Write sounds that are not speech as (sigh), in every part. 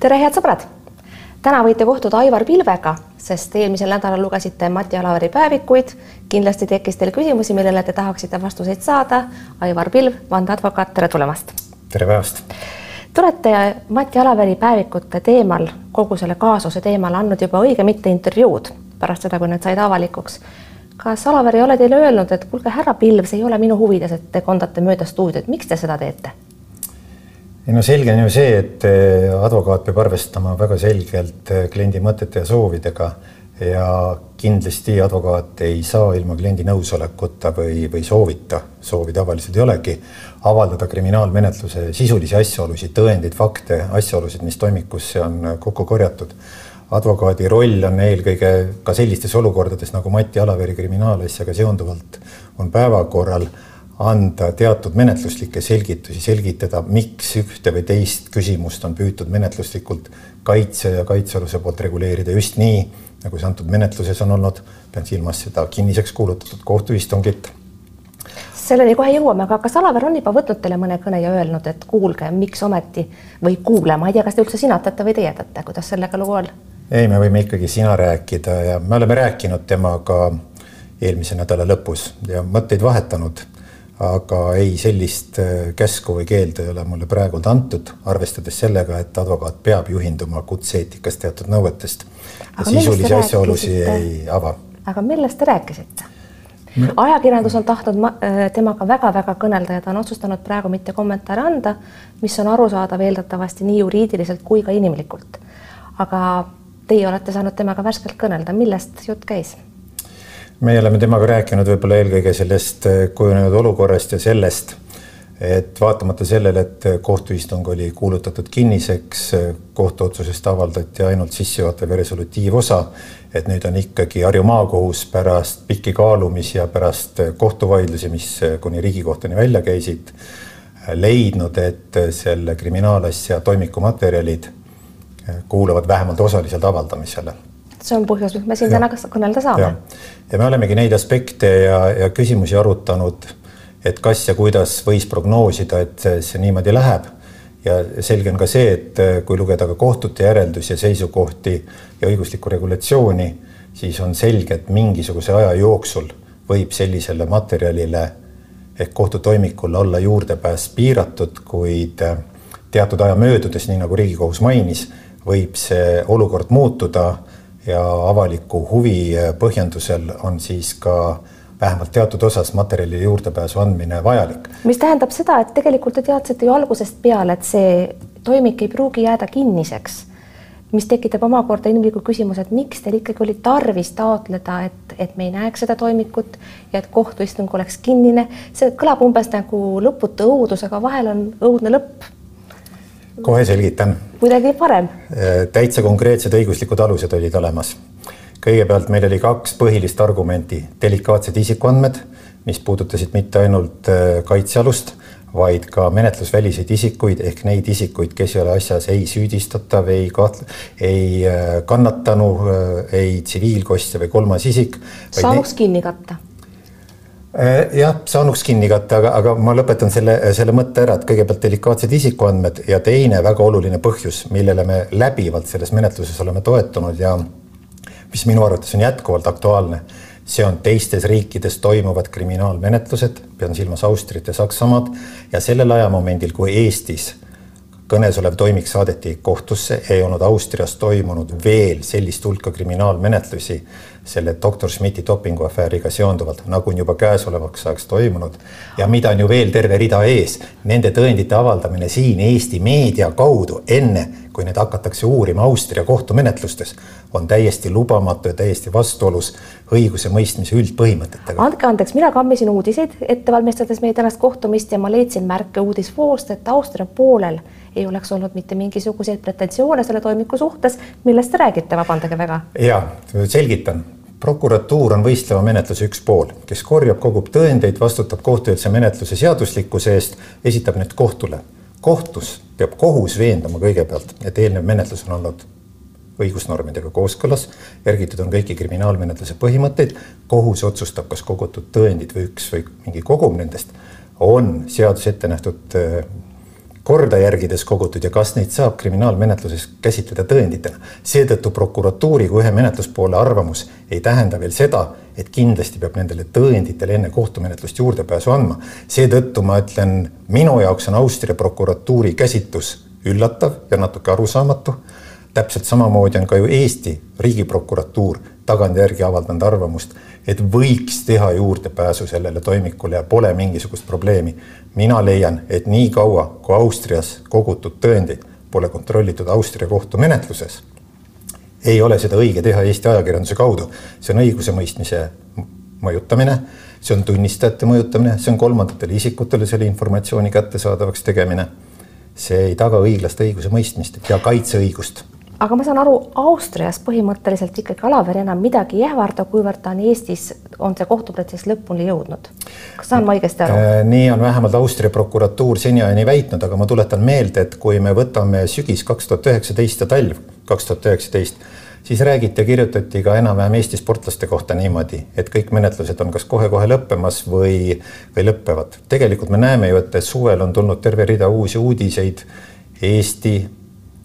tere, head sõbrad! täna võite kohtuda Aivar Pilvega, sest eelmisel nädalal lugesite Mati Alaveri päevikuid. kindlasti tekkis teil küsimusi, millele te tahaksite vastuseid saada. Aivar Pilv, vandeadvokaat, tere tulemast! tere päevast! Te olete Mati Alaveri päevikute teemal, kogu selle kaasuse teemal andnud juba õige mitu intervjuud pärast seda, kui need said avalikuks. kas Alaver ei ole teile öelnud, et kuulge, härra Pilv, see ei ole minu huvides, et te kondate mööda stuudiot, miks te seda teete? Ei no selge on ju see, et eh, advokaat peab arvestama väga selgelt eh, kliendi mõtete ja soovidega ja kindlasti advokaat ei saa ilma kliendi nõusolekuta või, või soovita, soovi tavaliselt ei olegi, avaldada kriminaalmenetluse sisulisi asjaolusid, tõendeid, fakte, asjaolusid, mis toimikusse on kokku korjatud. advokaadi roll on eelkõige ka sellistes olukordades nagu Mati Alaveri kriminaalasjaga seonduvalt on päevakorral anda teatud menetluslikke selgitusi, selgitada, miks ühte või teist küsimust on püütud menetluslikult kaitse ja kaitsealuse poolt reguleerida just nii, nagu see antud menetluses on olnud, pean silmas seda kinniseks kuulutatud kohtuistungit. selleni kohe jõuame, aga kas Alaver on juba võtnud teile mõne kõne ja öelnud, et kuulge, miks ometi või kuule, ma ei tea, kas te üldse sinatate või teietate, kuidas sellega lugu on? ei, me võime ikkagi sina rääkida ja me oleme rääkinud temaga eelmise nädala lõpus ja mõtteid vahetanud aga ei, sellist äh, käsku või keeldu ei ole mulle praegult antud, arvestades sellega, et advokaat peab juhinduma kutse-eetikast teatud nõuetest. sisulisi asjaolusid ei ava. aga millest te rääkisite? ajakirjandus on tahtnud äh, temaga väga-väga kõnelda ja ta on otsustanud praegu mitte kommentaare anda, mis on arusaadav eeldatavasti nii juriidiliselt kui ka inimlikult. aga teie olete saanud temaga värskelt kõnelda, millest jutt käis? Meie oleme temaga rääkinud võib-olla eelkõige sellest eh, kujunenud olukorrast ja sellest, et vaatamata sellele, et kohtuistung oli kuulutatud kinniseks, kohtuotsusest avaldati ainult sissejuhatav ja resolutiivosa, et nüüd on ikkagi Harju maakohus pärast pikki kaalumisi ja pärast kohtuvaidlusi, mis kuni Riigikohtuni välja käisid, leidnud, et selle kriminaalasja toimikumaterjalid kuuluvad vähemalt osaliselt avaldamisele see on põhjus, miks me siin täna kõnelda saame. ja me olemegi neid aspekte ja, ja küsimusi arutanud, et kas ja kuidas võis prognoosida, et see, see niimoodi läheb. ja selge on ka see, et kui lugeda ka kohtute järeldusi ja seisukohti ja õiguslikku regulatsiooni, siis on selge, et mingisuguse aja jooksul võib sellisele materjalile ehk kohtutoimikule olla juurdepääs piiratud, kuid teatud aja möödudes, nii nagu Riigikohus mainis, võib see olukord muutuda ja avaliku huvi põhjendusel on siis ka vähemalt teatud osas materjali juurdepääsu andmine vajalik. mis tähendab seda, et tegelikult te teadsite ju algusest peale, et see toimik ei pruugi jääda kinniseks, mis tekitab omakorda inimliku küsimuse, et miks teil ikkagi oli tarvis taotleda, et, et me ei näeks seda toimikut ja et kohtuistung oleks kinnine. see kõlab umbes nagu lõputu õudus, aga vahel on õudne lõpp kohe selgitan. kuidagi parem. Äh, täitsa konkreetsed õiguslikud alused olid olemas. kõigepealt meil oli kaks põhilist argumenti, delikaatsed isikuandmed, mis puudutasid mitte ainult äh, kaitsealust, vaid ka menetlusväliseid isikuid ehk neid isikuid, kes ei ole asjas ei süüdistatav, ei kaht-, ei äh, kannatanu, ei tsiviilkostja või kolmas isik. saanuks kinni katta jah, saanuks kinni katta, aga, aga ma lõpetan selle, selle mõtte ära, et kõigepealt delikaatsed isikuandmed ja teine väga oluline põhjus, millele me läbivalt selles menetluses oleme toetunud ja mis minu arvates on jätkuvalt aktuaalne, see on teistes riikides toimuvad kriminaalmenetlused, pean silmas Austriat ja Saksamaad ja sellel ajamomendil, kui Eestis kõnesolev toimik saadeti kohtusse, ei olnud Austrias toimunud veel sellist hulka kriminaalmenetlusi selle doktor Schmidti dopinguafääriga seonduvalt, nagu on juba käesolevaks ajaks toimunud. Ja mida on ju veel terve rida ees, nende tõendite avaldamine siin Eesti meedia kaudu, enne kui need hakatakse uurima Austria kohtumenetlustes, on täiesti lubamatu ja täiesti vastuolus õigusemõistmise üldpõhimõtetega. andke andeks, mina kammisin uudiseid ette valmistades meie tänast kohtumist ja ma leidsin märke uudisvoost, et Austria poolel ei oleks olnud mitte mingisuguseid pretensioone selle toimiku suhtes, millest te räägite, vabandage väga. ja selgitan prokuratuur on võistleva menetluse üks pool, kes korjab, kogub tõendeid, vastutab kohtueelse menetluse seaduslikkuse eest, esitab need kohtule. Kohtus peab kohus veendama kõigepealt, et eelnev menetlus on olnud õigusnormidega kooskõlas, järgitud on kõiki kriminaalmenetluse põhimõtteid, kohus otsustab, kas kogutud tõendid või üks või mingi kogum nendest on seadus ette nähtud korda järgides kogutud ja kas neid saab kriminaalmenetluses käsitleda tõenditena. seetõttu prokuratuuri kui ühe menetluspoole arvamus ei tähenda veel seda, et kindlasti peab nendele tõenditele enne kohtumenetlust juurdepääsu andma. seetõttu ma ütlen, minu jaoks on Austria prokuratuuri käsitlus üllatav ja natuke arusaamatu. täpselt samamoodi on ka ju Eesti riigiprokuratuur tagantjärgi avaldanud arvamust, et võiks teha juurdepääsu sellele toimikule ja pole mingisugust probleemi mina leian, et nii kaua, kui Austrias kogutud tõendeid pole kontrollitud Austria kohtumenetluses, ei ole seda õige teha Eesti ajakirjanduse kaudu. see on õigusemõistmise mõjutamine, see on tunnistajate mõjutamine, see on kolmandatele isikutele selle informatsiooni kättesaadavaks tegemine. see ei taga õiglast õigusemõistmist ja kaitseõigust aga ma saan aru, Austrias põhimõtteliselt ikkagi Alaver enam midagi ei ähvarda, kuivõrd ta on Eestis, on see kohtuprotsess lõpuni jõudnud. kas saan ma õigesti aru? Äh, nii on vähemalt Austria prokuratuur seniajani väitnud, aga ma tuletan meelde, et kui me võtame sügis kaks tuhat üheksateist ja talv kaks tuhat üheksateist, siis räägiti ja kirjutati ka enam-vähem Eesti sportlaste kohta niimoodi, et kõik menetlused on kas kohe-kohe lõppemas või, või lõppevad. tegelikult me näeme ju, et suvel on tulnud terve rida uusi uudiseid Eesti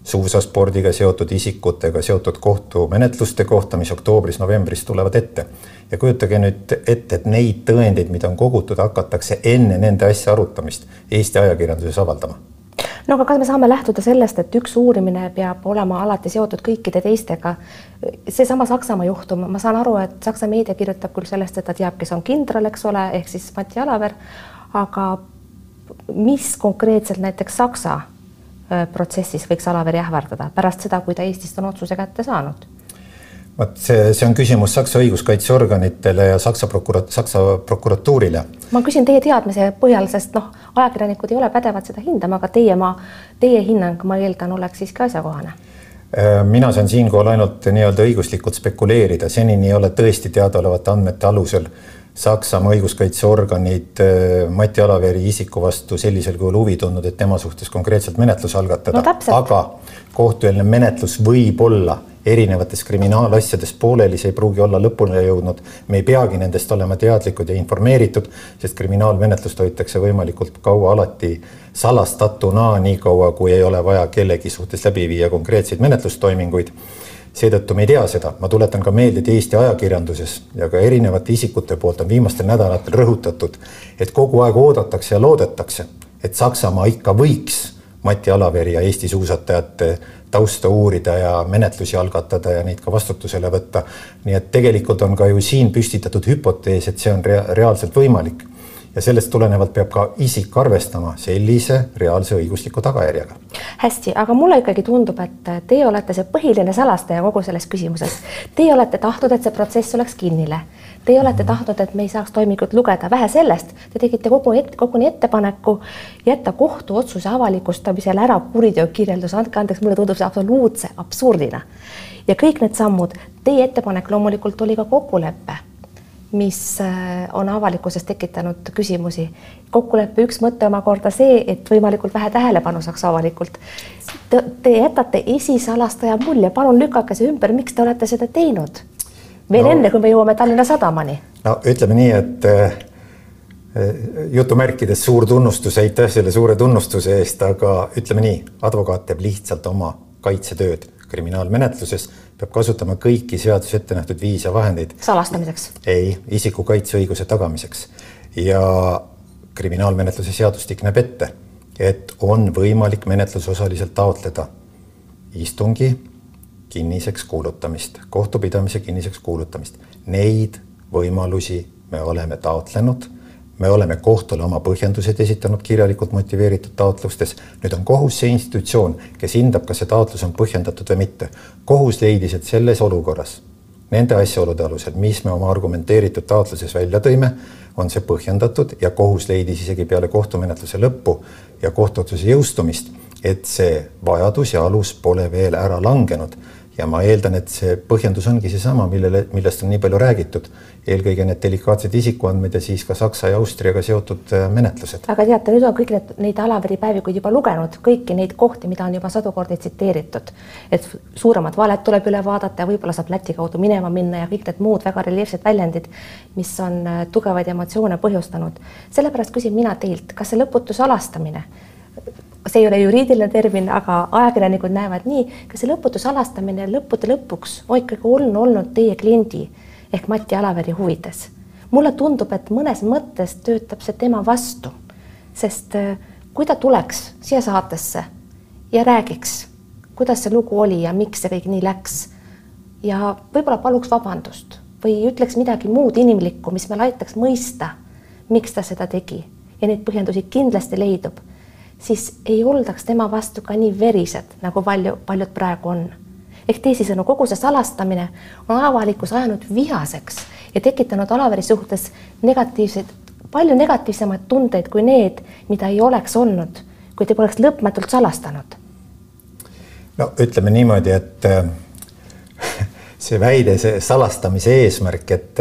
suusaspordiga seotud isikutega seotud kohtumenetluste kohta, mis oktoobris-novembris tulevad ette. ja kujutage nüüd ette, et neid tõendeid, mida on kogutud, hakatakse enne nende asja arutamist Eesti ajakirjanduses avaldama no aga kas me saame lähtuda sellest, et üks uurimine peab olema alati seotud kõikide teistega? seesama Saksamaa juhtum, ma saan aru, et Saksa meedia kirjutab küll sellest, et ta teab, kes on kindral, eks ole, ehk siis Mati Alaver, aga mis konkreetselt näiteks Saksa protsessis võiks Alaveri ähvardada pärast seda, kui ta Eestist on otsuse kätte saanud? vot see, see on küsimus Saksa õiguskaitseorganitele ja Saksa prokurat-, Saksa prokuratuurile. ma küsin teie teadmise põhjal, sest noh, ajakirjanikud ei ole pädevad seda hindama, aga teie, ma, teie hinnang, ma eeldan, oleks siiski asjakohane äh, mina saan siinkohal ainult nii-öelda õiguslikult spekuleerida, senini ei ole tõesti teadaolevate andmete alusel äh, Saksamaa õiguskaitseorganid äh, Mati Alaveri isiku vastu sellisel kujul huvi tundnud, et tema suhtes konkreetselt menetlus algatada. No,, aga kohtueelne menetlus võib olla erinevates kriminaalasjades pooleli, see ei pruugi olla lõpule jõudnud. me ei peagi nendest olema teadlikud ja informeeritud, sest kriminaalmenetlust hoitakse võimalikult kaua alati salastatuna, nii kaua kui ei ole vaja kellegi suhtes läbi viia konkreetseid menetlustoiminguid seetõttu me ei tea seda, ma tuletan ka meelde, et Eesti ajakirjanduses ja ka erinevate isikute poolt on viimastel nädalatel rõhutatud, et kogu aeg oodatakse ja loodetakse, et Saksamaa ikka võiks Mati Alaveri ja Eesti suusatajate tausta uurida ja menetlusi algatada ja neid ka vastutusele võtta. nii et tegelikult on ka ju siin püstitatud hüpotees, et see on rea reaalselt võimalik ja sellest tulenevalt peab ka isik arvestama sellise reaalse õigusliku tagajärjega. hästi, aga mulle ikkagi tundub, et teie olete see põhiline salastaja kogu selles küsimuses. Teie olete tahtnud, et see protsess oleks kinnile. Teie olete -hmm. tahtnud, et me ei saaks toimikut lugeda, vähe sellest, te tegite kogu et, koguni ettepaneku jätta kohtuotsuse avalikustamisel ära kuriteokirjeldus, andke andeks, mulle tundub see absoluutse absurdina. ja kõik need sammud, teie ettepanek loomulikult oli ka kokkulepe mis äh, on avalikkuses tekitanud küsimusi. kokkuleppe üks mõte omakorda see, et võimalikult vähe tähelepanu saaks avalikult. Te jätate esisalastaja mulje, palun lükake see ümber, miks te olete seda teinud? veel no, enne, kui me jõuame Tallinna Sadamani. no ütleme nii, et äh, jutumärkides suur tunnustus, aitäh selle suure tunnustuse eest, aga ütleme nii, advokaat teeb lihtsalt oma kaitsetööd kriminaalmenetluses peab kasutama kõiki seaduses ette nähtud viise vahendeid. salastamiseks? ei, isikukaitseõiguse tagamiseks ja kriminaalmenetluse seadustik näeb ette, et on võimalik menetlusosaliselt taotleda istungi kinniseks kuulutamist, kohtupidamise kinniseks kuulutamist. Neid võimalusi me oleme taotlenud me oleme kohtule oma põhjendused esitanud kirjalikult motiveeritud taotlustes. nüüd on kohus see institutsioon, kes hindab, kas see taotlus on põhjendatud või mitte. kohus leidis, et selles olukorras, nende asjaolude alusel, mis me oma argumenteeritud taotluses välja tõime, on see põhjendatud ja kohus leidis isegi peale kohtumenetluse lõppu ja kohtuotsuse jõustumist, et see vajadus ja alus pole veel ära langenud ja ma eeldan, et see põhjendus ongi seesama, millele, millest on nii palju räägitud. eelkõige need delikaatsed isikuandmed ja siis ka Saksa ja Austriaga seotud äh, menetlused. aga teate, nüüd on kõik need, neid Alaveri päevikuid juba lugenud, kõiki neid kohti, mida on juba sadu kordi tsiteeritud. et suuremad valed tuleb üle vaadata ja võib-olla saab Läti kaudu minema minna ja kõik need muud väga reljeefsed väljendid, mis on äh, tugevaid emotsioone põhjustanud. sellepärast küsin mina teilt, kas see lõputu salastamine see ei ole juriidiline termin, aga ajakirjanikud näevad nii, ka see lõputu salastamine lõppude lõpuks on ikkagi olnud, olnud teie kliendi ehk Mati Alaveri huvides. mulle tundub, et mõnes mõttes töötab see tema vastu, sest äh, kui ta tuleks siia saatesse ja räägiks, kuidas see lugu oli ja miks see kõik nii läks ja võib-olla paluks vabandust või ütleks midagi muud inimlikku, mis meil aitaks mõista, miks ta seda tegi ja neid põhjendusi kindlasti leidub, siis ei oldaks tema vastu ka nii verised, nagu palju, paljud praegu on. ehk teisisõnu, kogu see salastamine on avalikkus ajanud vihaseks ja tekitanud Alaveri suhtes negatiivseid, palju negatiivsemaid tundeid kui need, mida ei oleks olnud, kui te poleks lõpmatult salastanud. no ütleme niimoodi, et (laughs) see väide, see salastamise eesmärk, et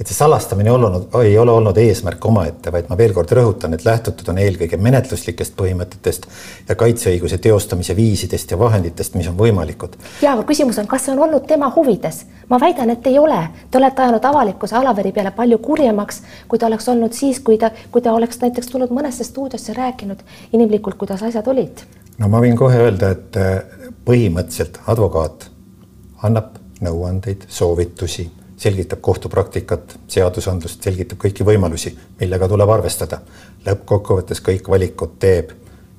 et see salastamine olnud, ei ole olnud eesmärk omaette, vaid ma veel kord rõhutan, et lähtutud on eelkõige menetluslikest põhimõtetest ja kaitseõiguse teostamise viisidest ja vahenditest, mis on võimalikud. ja aga küsimus on, kas see on olnud tema huvides? ma väidan, et ei ole. Te olete ajanud avalikkuse Alaveri peale palju kurjemaks, kui ta oleks olnud siis, kui ta, kui ta oleks näiteks tulnud mõnesse stuudiosse rääkinud inimlikult, kuidas asjad olid. no ma võin kohe öelda, et põhimõtteliselt advokaat annab nõuandeid, soovitusi, selgitab kohtupraktikat, seadusandlust, selgitab kõiki võimalusi, millega tuleb arvestada. lõppkokkuvõttes kõik valikud teeb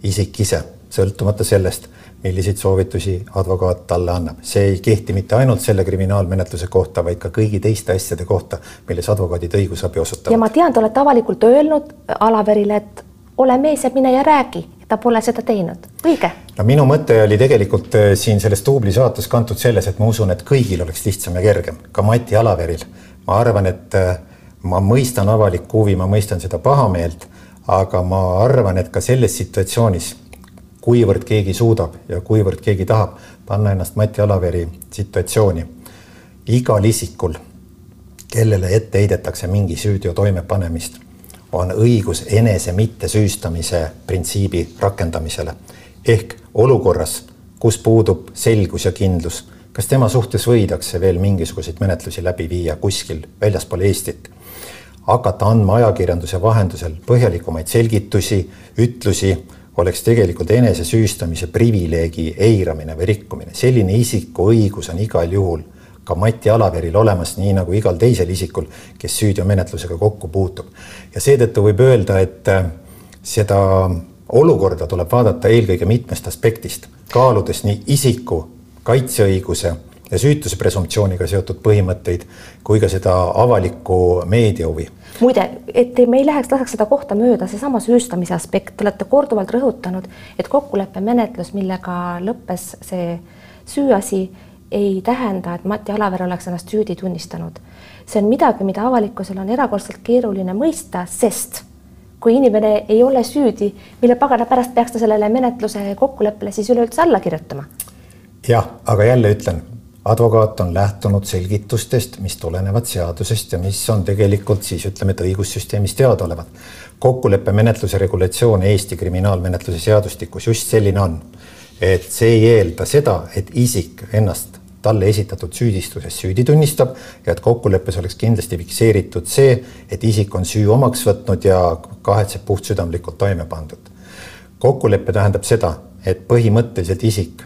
isik ise, sõltumata sellest, milliseid soovitusi advokaat talle annab. see ei kehti mitte ainult selle kriminaalmenetluse kohta, vaid ka kõigi teiste asjade kohta, milles advokaadid õigusabi osutavad. ja ma tean, te olete avalikult öelnud Alaverile, et ole mees ja mine ja räägi ta pole seda teinud, õige? no minu mõte oli tegelikult äh, siin selles duubli saates kantud selles, et ma usun, et kõigil oleks lihtsam ja kergem, ka Mati Alaveril. ma arvan, et äh, ma mõistan avalikku huvi, ma mõistan seda pahameelt, aga ma arvan, et ka selles situatsioonis, kuivõrd keegi suudab ja kuivõrd keegi tahab panna ennast Mati Alaveri situatsiooni, igal isikul, kellele ette heidetakse mingi süüteo toimepanemist on õigus enese mittesüüstamise printsiibi rakendamisele. ehk olukorras, kus puudub selgus ja kindlus, kas tema suhtes võidakse veel mingisuguseid menetlusi läbi viia kuskil väljaspool Eestit, hakata andma ajakirjanduse vahendusel põhjalikumaid selgitusi, ütlusi, oleks tegelikult enesesüüstamise privileegi eiramine või rikkumine. selline isiku õigus on igal juhul ka Mati Alaveril olemas, nii nagu igal teisel isikul, kes süüteomenetlusega kokku puutub. ja seetõttu võib öelda, et äh, seda olukorda tuleb vaadata eelkõige mitmest aspektist, kaaludes nii isiku kaitseõiguse ja süütuse presumptsiooniga seotud põhimõtteid kui ka seda avalikku meedia huvi. muide, et me ei läheks, laseks seda kohta mööda, seesama süüstamise aspekt, te olete korduvalt rõhutanud, et kokkuleppemenetlus, millega lõppes see süüasi ei tähenda, et Mati Alaver oleks ennast süüdi tunnistanud. see on midagi, mida avalikkusel on erakordselt keeruline mõista, sest kui inimene ei ole süüdi, mille pagana pärast peaks ta sellele menetluse kokkuleppele siis üleüldse alla kirjutama? jah, aga jälle ütlen, advokaat on lähtunud selgitustest, mis tulenevad seadusest ja mis on tegelikult siis ütleme, et õigussüsteemis teadaolevad. kokkuleppemenetluse regulatsioon Eesti kriminaalmenetluse seadustikus just selline on et see ei eelda seda, et isik ennast talle esitatud süüdistuses süüdi tunnistab ja et kokkuleppes oleks kindlasti fikseeritud see, et isik on süü omaks võtnud ja kahetseb puhtsüdamlikult toime pandud. kokkulepe tähendab seda, et põhimõtteliselt isik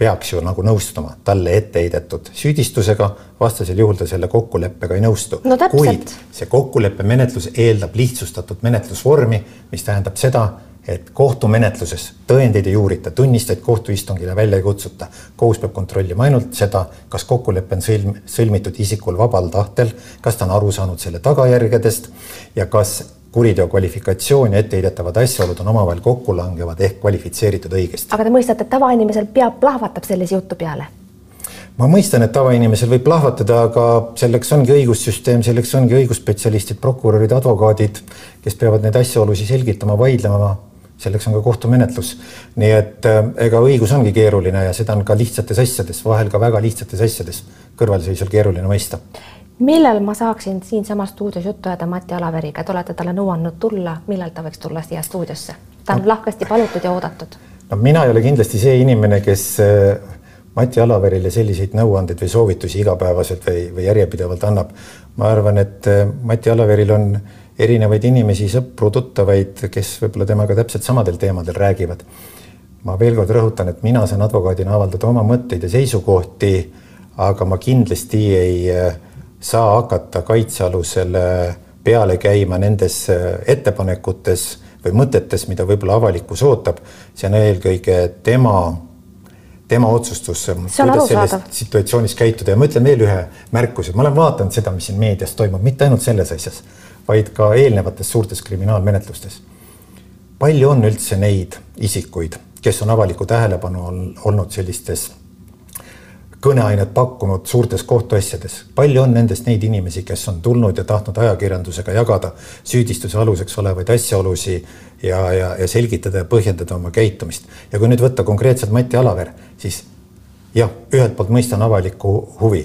peaks ju nagu nõustuma talle ette heidetud süüdistusega, vastasel juhul ta selle kokkuleppega ei nõustu no,. kuid see kokkuleppemenetlus eeldab lihtsustatud menetlusvormi, mis tähendab seda, et kohtumenetluses tõendeid ei uurita, tunnistajaid kohtuistungile välja ei kutsuta. kohus peab kontrollima ainult seda, kas kokkulepe on sõlm, sõlmitud isikul vabal tahtel, kas ta on aru saanud selle tagajärgedest ja kas kuriteo kvalifikatsioon ja etteheidetavad asjaolud on omavahel kokku langevad ehk kvalifitseeritud õigesti. aga te mõistate, et tavainimesel pea plahvatab sellise jutu peale? ma mõistan, et tavainimesel võib plahvatada, aga selleks ongi õigussüsteem, selleks ongi õigusspetsialistid, prokurörid, advokaadid, kes peavad neid asjaolusid selgitama, vaidlema selleks on ka kohtumenetlus. nii et äh, ega õigus ongi keeruline ja seda on ka lihtsates asjades, vahel ka väga lihtsates asjades kõrvalseisjal keeruline mõista. millal ma saaksin siinsamas stuudios juttu ajada Mati Alaveriga, te olete talle nõuandnud tulla, millal ta võiks tulla siia stuudiosse? ta on no. lahkesti palutud ja oodatud. no mina ei ole kindlasti see inimene, kes äh, Mati Alaverile selliseid nõuandeid või soovitusi igapäevaselt või, või järjepidevalt annab. ma arvan, et äh, Mati Alaveril on erinevaid inimesi, sõpru, tuttavaid, kes võib-olla temaga täpselt samadel teemadel räägivad. ma veel kord rõhutan, et mina saan advokaadina avaldada oma mõtteid ja seisukohti, aga ma kindlasti ei äh, saa hakata kaitsealusele peale käima nendes äh, ettepanekutes või mõtetes, mida võib-olla avalikkus ootab. see on eelkõige tema tema otsustus, kuidas selles situatsioonis käituda ja ma ütlen veel ühe märkuse, ma olen vaadanud seda, mis siin meedias toimub, mitte ainult selles asjas, vaid ka eelnevates suurtes kriminaalmenetlustes. palju on üldse neid isikuid, kes on avalikku tähelepanu olnud sellistes kõneainet pakkunud suurtes kohtuasjades. palju on nendest neid inimesi, kes on tulnud ja tahtnud ajakirjandusega jagada süüdistuse aluseks olevaid asjaolusid ja, ja, ja selgitada ja põhjendada oma käitumist. ja kui nüüd võtta konkreetselt Mati Alaver, siis jah, ühelt poolt mõistan avalikku huvi,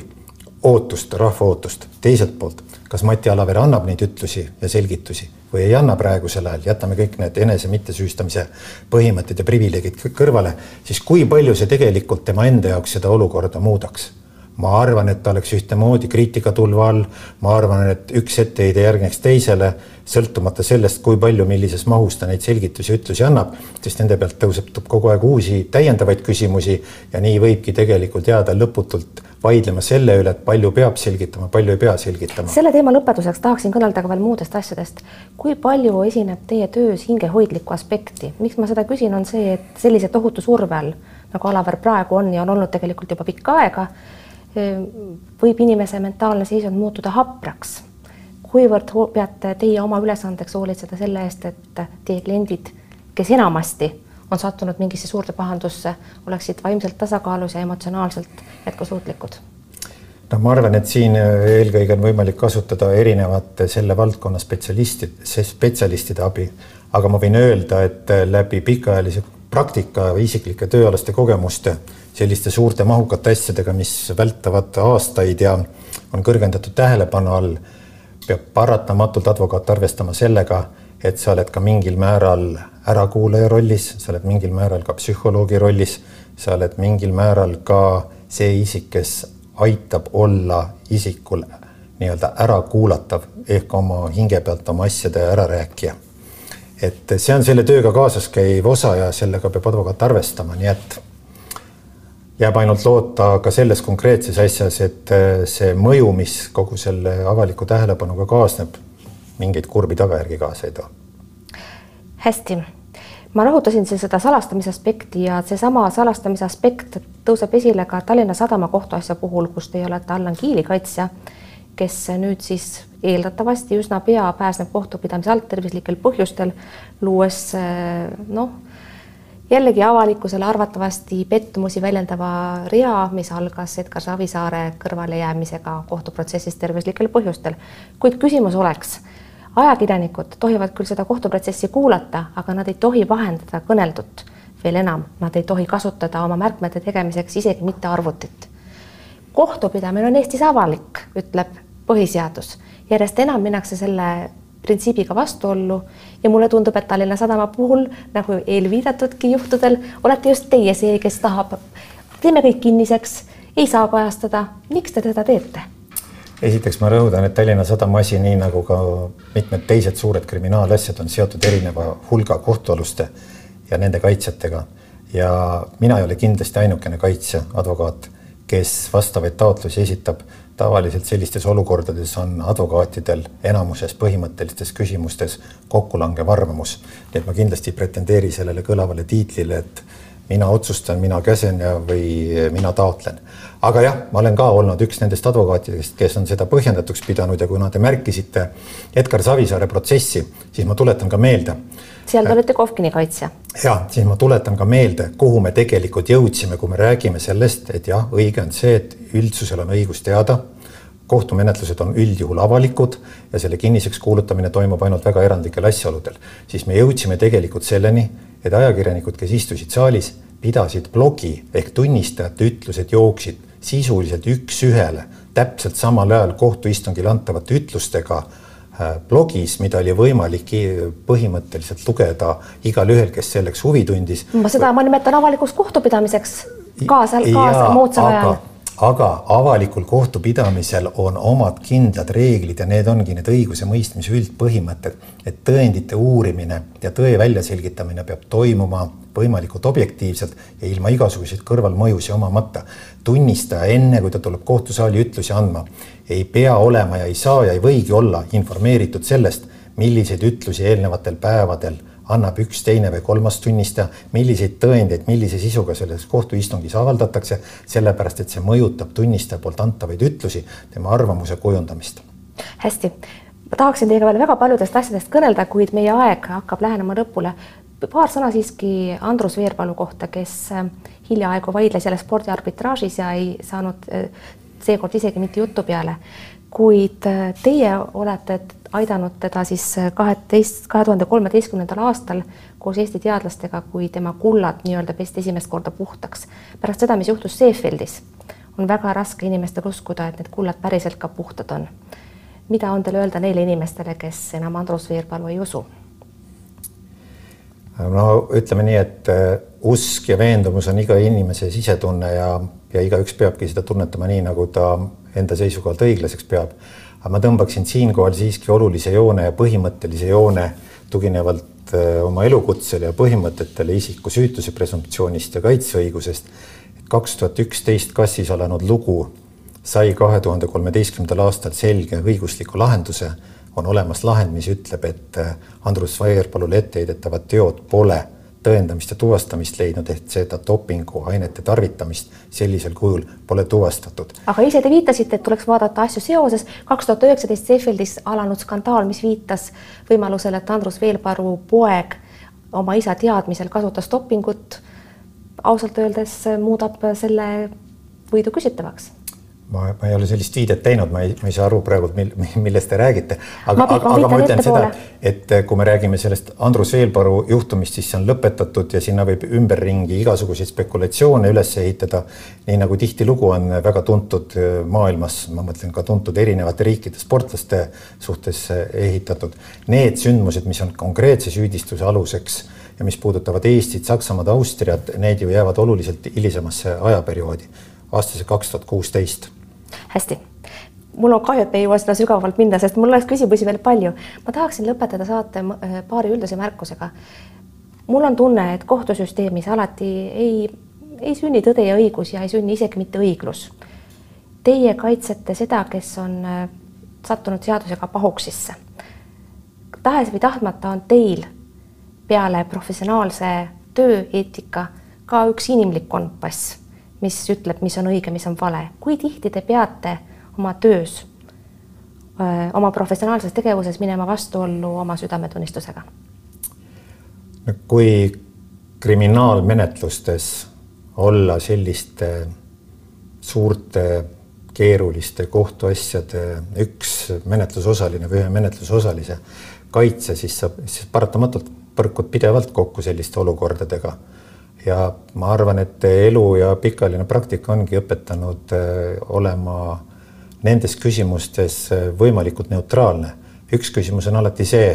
ootust, rahva ootust, teiselt poolt, kas Mati Alaver annab neid ütlusi ja selgitusi või ei anna praegusel ajal, jätame kõik need enese mittesüüstamise põhimõtted ja privileegid kõrvale, siis kui palju see tegelikult tema enda jaoks seda olukorda muudaks? Ma arvan, et ta oleks ühtemoodi kriitikatulva all, ma arvan, et üks etteheide järgneks teisele, sõltumata sellest, kui palju, millises mahus ta neid selgitusi, ütlusi annab, sest nende pealt tõusetub kogu aeg uusi täiendavaid küsimusi ja nii võibki tegelikult jääda lõputult vaidlema selle üle, et palju peab selgitama, palju ei pea selgitama. selle teema lõpetuseks tahaksin kõnelda ka veel muudest asjadest. kui palju esineb teie töös hingehoidlikku aspekti, miks ma seda küsin, on see, et sellise tohutu surve all nagu Alaver praegu on ja on olnud tegelikult juba pikka aega, võib inimese mentaalne seisund muutuda hapraks. kuivõrd peate teie oma ülesandeks hoolitseda selle eest, et teie kliendid, kes enamasti on sattunud mingisse suurde pahandusse, oleksid vaimselt tasakaalus ja emotsionaalselt jätkusuutlikud? no ma arvan, et siin eelkõige on võimalik kasutada erinevate selle valdkonna spetsialistid, spetsialistide abi, aga ma võin öelda, et läbi pikaajalise praktika isiklike tööalaste kogemuste selliste suurte mahukate asjadega, mis vältavad aastaid ja on kõrgendatud tähelepanu all, peab paratamatult advokaat arvestama sellega, et sa oled ka mingil määral ärakuulaja rollis, sa oled mingil määral ka psühholoogi rollis, sa oled mingil määral ka see isik, kes aitab olla isikul nii-öelda ärakuulatav ehk oma hinge pealt oma asjade ärarääkija. Et see on selle tööga kaasas käiv osa ja sellega peab advokaat arvestama, nii et jääb ainult loota ka selles konkreetses asjas, et see mõju, mis kogu selle avaliku tähelepanuga kaasneb, mingeid kurbi tagajärgi kaasa ei too. hästi, ma rõhutasin seda salastamise aspekti ja seesama salastamise aspekt tõuseb esile ka Tallinna Sadama kohtuasja puhul, kus teie olete Allan Kiili kaitsja, kes nüüd siis eeldatavasti üsna pea pääseb kohtupidamise alt tervislikel põhjustel, luues noh, jällegi avalikkusele arvatavasti pettumusi väljendava rea, mis algas Edgar Savisaare kõrvalejäämisega kohtuprotsessist tervislikel põhjustel. kuid küsimus oleks ajakirjanikud tohivad küll seda kohtuprotsessi kuulata, aga nad ei tohi vahendada kõneldut. veel enam, nad ei tohi kasutada oma märkmete tegemiseks isegi mitte arvutit. Kohtupidamine on Eestis avalik, ütleb põhiseadus. järjest enam minnakse selle printsiibiga vastuollu ja mulle tundub, et Tallinna Sadama puhul nagu eelviidatudki juhtudel olete just teie see, kes tahab, teeme kõik kinniseks, ei saa kajastada. miks te teda teete? esiteks ma rõhutan, et Tallinna Sadama asi, nii nagu ka mitmed teised suured kriminaalasjad, on seotud erineva hulga kohtualuste ja nende kaitsjatega. ja mina ei ole kindlasti ainukene kaitsja, advokaat, kes vastavaid taotlusi esitab. tavaliselt sellistes olukordades on advokaatidel enamuses põhimõttelistes küsimustes kokkulangev arvamus. nii et ma kindlasti ei pretendeeri sellele kõlavale tiitlile, et mina otsustan, mina käsen ja, või mina taotlen. aga jah, ma olen ka olnud üks nendest advokaatidest, kes on seda põhjendatuks pidanud ja kuna te märkisite Edgar Savisaare protsessi, siis ma tuletan ka meelde. seal te olete Kovkini kaitsja. ja siis ma tuletan ka meelde, kuhu me tegelikult jõudsime, kui me räägime sellest, et jah, õige on see, et üldsusel on õigus teada kohtumenetlused on üldjuhul avalikud ja selle kinniseks kuulutamine toimub ainult väga erandlikel asjaoludel, siis me jõudsime tegelikult selleni, et ajakirjanikud, kes istusid saalis, pidasid blogi ehk tunnistajate ütlused jooksid sisuliselt üks-ühele täpselt samal ajal kohtuistungil antavate ütlustega äh, blogis, mida oli võimalik põhimõtteliselt lugeda igalühel, kes selleks huvi tundis. ma seda, ma nimetan avalikuks kohtupidamiseks kaasa, kaasa moodsal ajal aga avalikul kohtupidamisel on omad kindlad reeglid ja need ongi need õigusemõistmise üldpõhimõtted, et tõendite uurimine ja tõe väljaselgitamine peab toimuma võimalikult objektiivselt ja ilma igasuguseid kõrvalmõjusi omamata. tunnistaja enne, kui ta tuleb kohtusaali ütlusi andma, ei pea olema ja ei saa ja ei võigi olla informeeritud sellest, milliseid ütlusi eelnevatel päevadel annab üks, teine või kolmas tunnistaja, milliseid tõendeid, millise sisuga selles kohtuistungis avaldatakse, sellepärast et see mõjutab tunnistaja poolt antavaid ütlusi, tema arvamuse kujundamist. hästi, ma tahaksin teiega veel väga paljudest asjadest kõnelda, kuid meie aeg hakkab lähenema lõpule. paar sõna siiski Andrus Veerpalu kohta, kes äh, hiljaaegu vaidles jälle spordiarbitraažis ja ei saanud äh, seekord isegi mitte jutu peale kuid äh, teie olete aidanud teda siis äh, kaheteist, kahe tuhande kolmeteistkümnendal aastal koos Eesti teadlastega, kui tema kullad nii-öelda pesti esimest korda puhtaks. pärast seda, mis juhtus Seefeldis, on väga raske inimestel uskuda, et need kullad päriselt ka puhtad on. mida on teil öelda neile inimestele, kes enam Andrus Veerpalu ei usu? no ütleme nii, et äh, usk ja veendumus on iga inimese sisetunne ja, ja igaüks peabki seda tunnetama nii, nagu ta enda seisukohalt õiglaseks peab. Aga ma tõmbaksin siinkohal siiski olulise joone ja põhimõttelise joone tuginevalt äh, oma elukutsele ja põhimõtetele isiku süütuse presumptsioonist ja kaitseõigusest. kaks tuhat üksteist kassis alanud lugu sai kahe tuhande kolmeteistkümnendal aastal selge õigusliku lahenduse. on olemas lahend, mis ütleb, et äh, Andrus Vaierpalule etteheidetavad teod pole tõendamist ja tuvastamist leidnud, ehk seda dopinguainete tarvitamist sellisel kujul pole tuvastatud. aga ise te viitasite, et tuleks vaadata asju seoses kaks tuhat üheksateist Seefeldis alanud skandaal, mis viitas võimalusele, et Andrus Veelparu poeg oma isa teadmisel kasutas dopingut. ausalt öeldes muudab selle võidu küsitavaks ma, ma ei ole sellist viidet teinud, ma ei, ma ei saa aru praegu, mil, millest te räägite. aga, aga, aga ma ütlen seda, et kui me räägime sellest Andrus Veelparu juhtumist, siis see on lõpetatud ja sinna võib ümberringi igasuguseid spekulatsioone üles ehitada. nii nagu tihtilugu on väga tuntud äh, maailmas, ma mõtlen ka tuntud erinevate riikide sportlaste suhtes ehitatud. Need sündmused, mis on konkreetse süüdistuse aluseks ja mis puudutavad Eestit, Saksamaad, Austriat, need ju jäävad oluliselt hilisemasse ajaperioodi aastasse kaks tuhat kuusteist hästi mul on kahju, et me ei jõua seda sügavamalt minna, sest mul oleks küsimusi veel palju. ma tahaksin lõpetada saate äh, paari üldise märkusega. mul on tunne, et kohtusüsteemis alati ei, ei sünni tõde ja õigus ja ei sünni isegi mitte õiglus. Teie kaitsete seda, kes on äh, sattunud seadusega pahuksisse. tahes või tahtmata on teil peale professionaalse tööeetika ka üks inimlik kompass mis ütleb, mis on õige, mis on vale. kui tihti te peate oma töös, oma professionaalses tegevuses minema vastuollu oma südametunnistusega? kui kriminaalmenetlustes olla selliste suurte keeruliste kohtuasjade üks menetlusosaline või ühe menetlusosalise kaitse, siis sa, siis paratamatult põrkud pidevalt kokku selliste olukordadega ja ma arvan, et elu ja pikaajaline praktika ongi õpetanud äh, olema nendes küsimustes äh, võimalikult neutraalne. üks küsimus on alati see,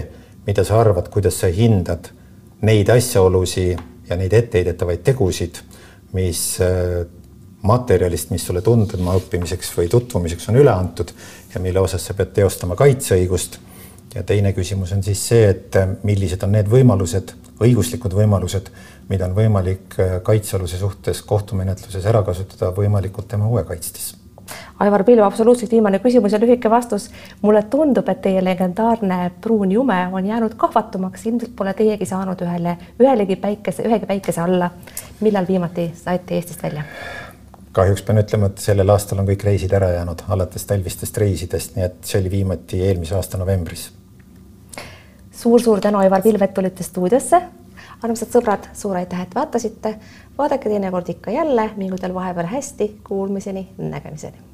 mida sa arvad, kuidas sa hindad neid asjaolusi ja neid etteheidetavaid tegusid, mis äh, materjalist, mis sulle tundma õppimiseks või tutvumiseks on üle antud ja mille osas sa pead teostama kaitseõigust. Ja teine küsimus on siis see, et millised on need võimalused, õiguslikud võimalused, mida on võimalik äh, kaitsealuse suhtes kohtumenetluses ära kasutada võimalikult tema huve kaitstes. Aivar Pilv, absoluutselt viimane küsimus ja lühike vastus. mulle tundub, et teie legendaarne pruun jume on jäänud kahvatumaks, ilmselt pole teiegi saanud ühele, ühelegi päikese, ühegi päikese alla. millal viimati saite Eestist välja? kahjuks pean ütlema, et sellel aastal on kõik reisid ära jäänud, alates talvistest reisidest, nii et see oli viimati eelmise aasta novembris suur-suur tänu, Aivar Pilv, et tulite stuudiosse. Armsad sõbrad, suur aitäh, et vaatasite. vaadake teinekord ikka jälle, mingu teil vahepeal hästi, kuulmiseni, nägemiseni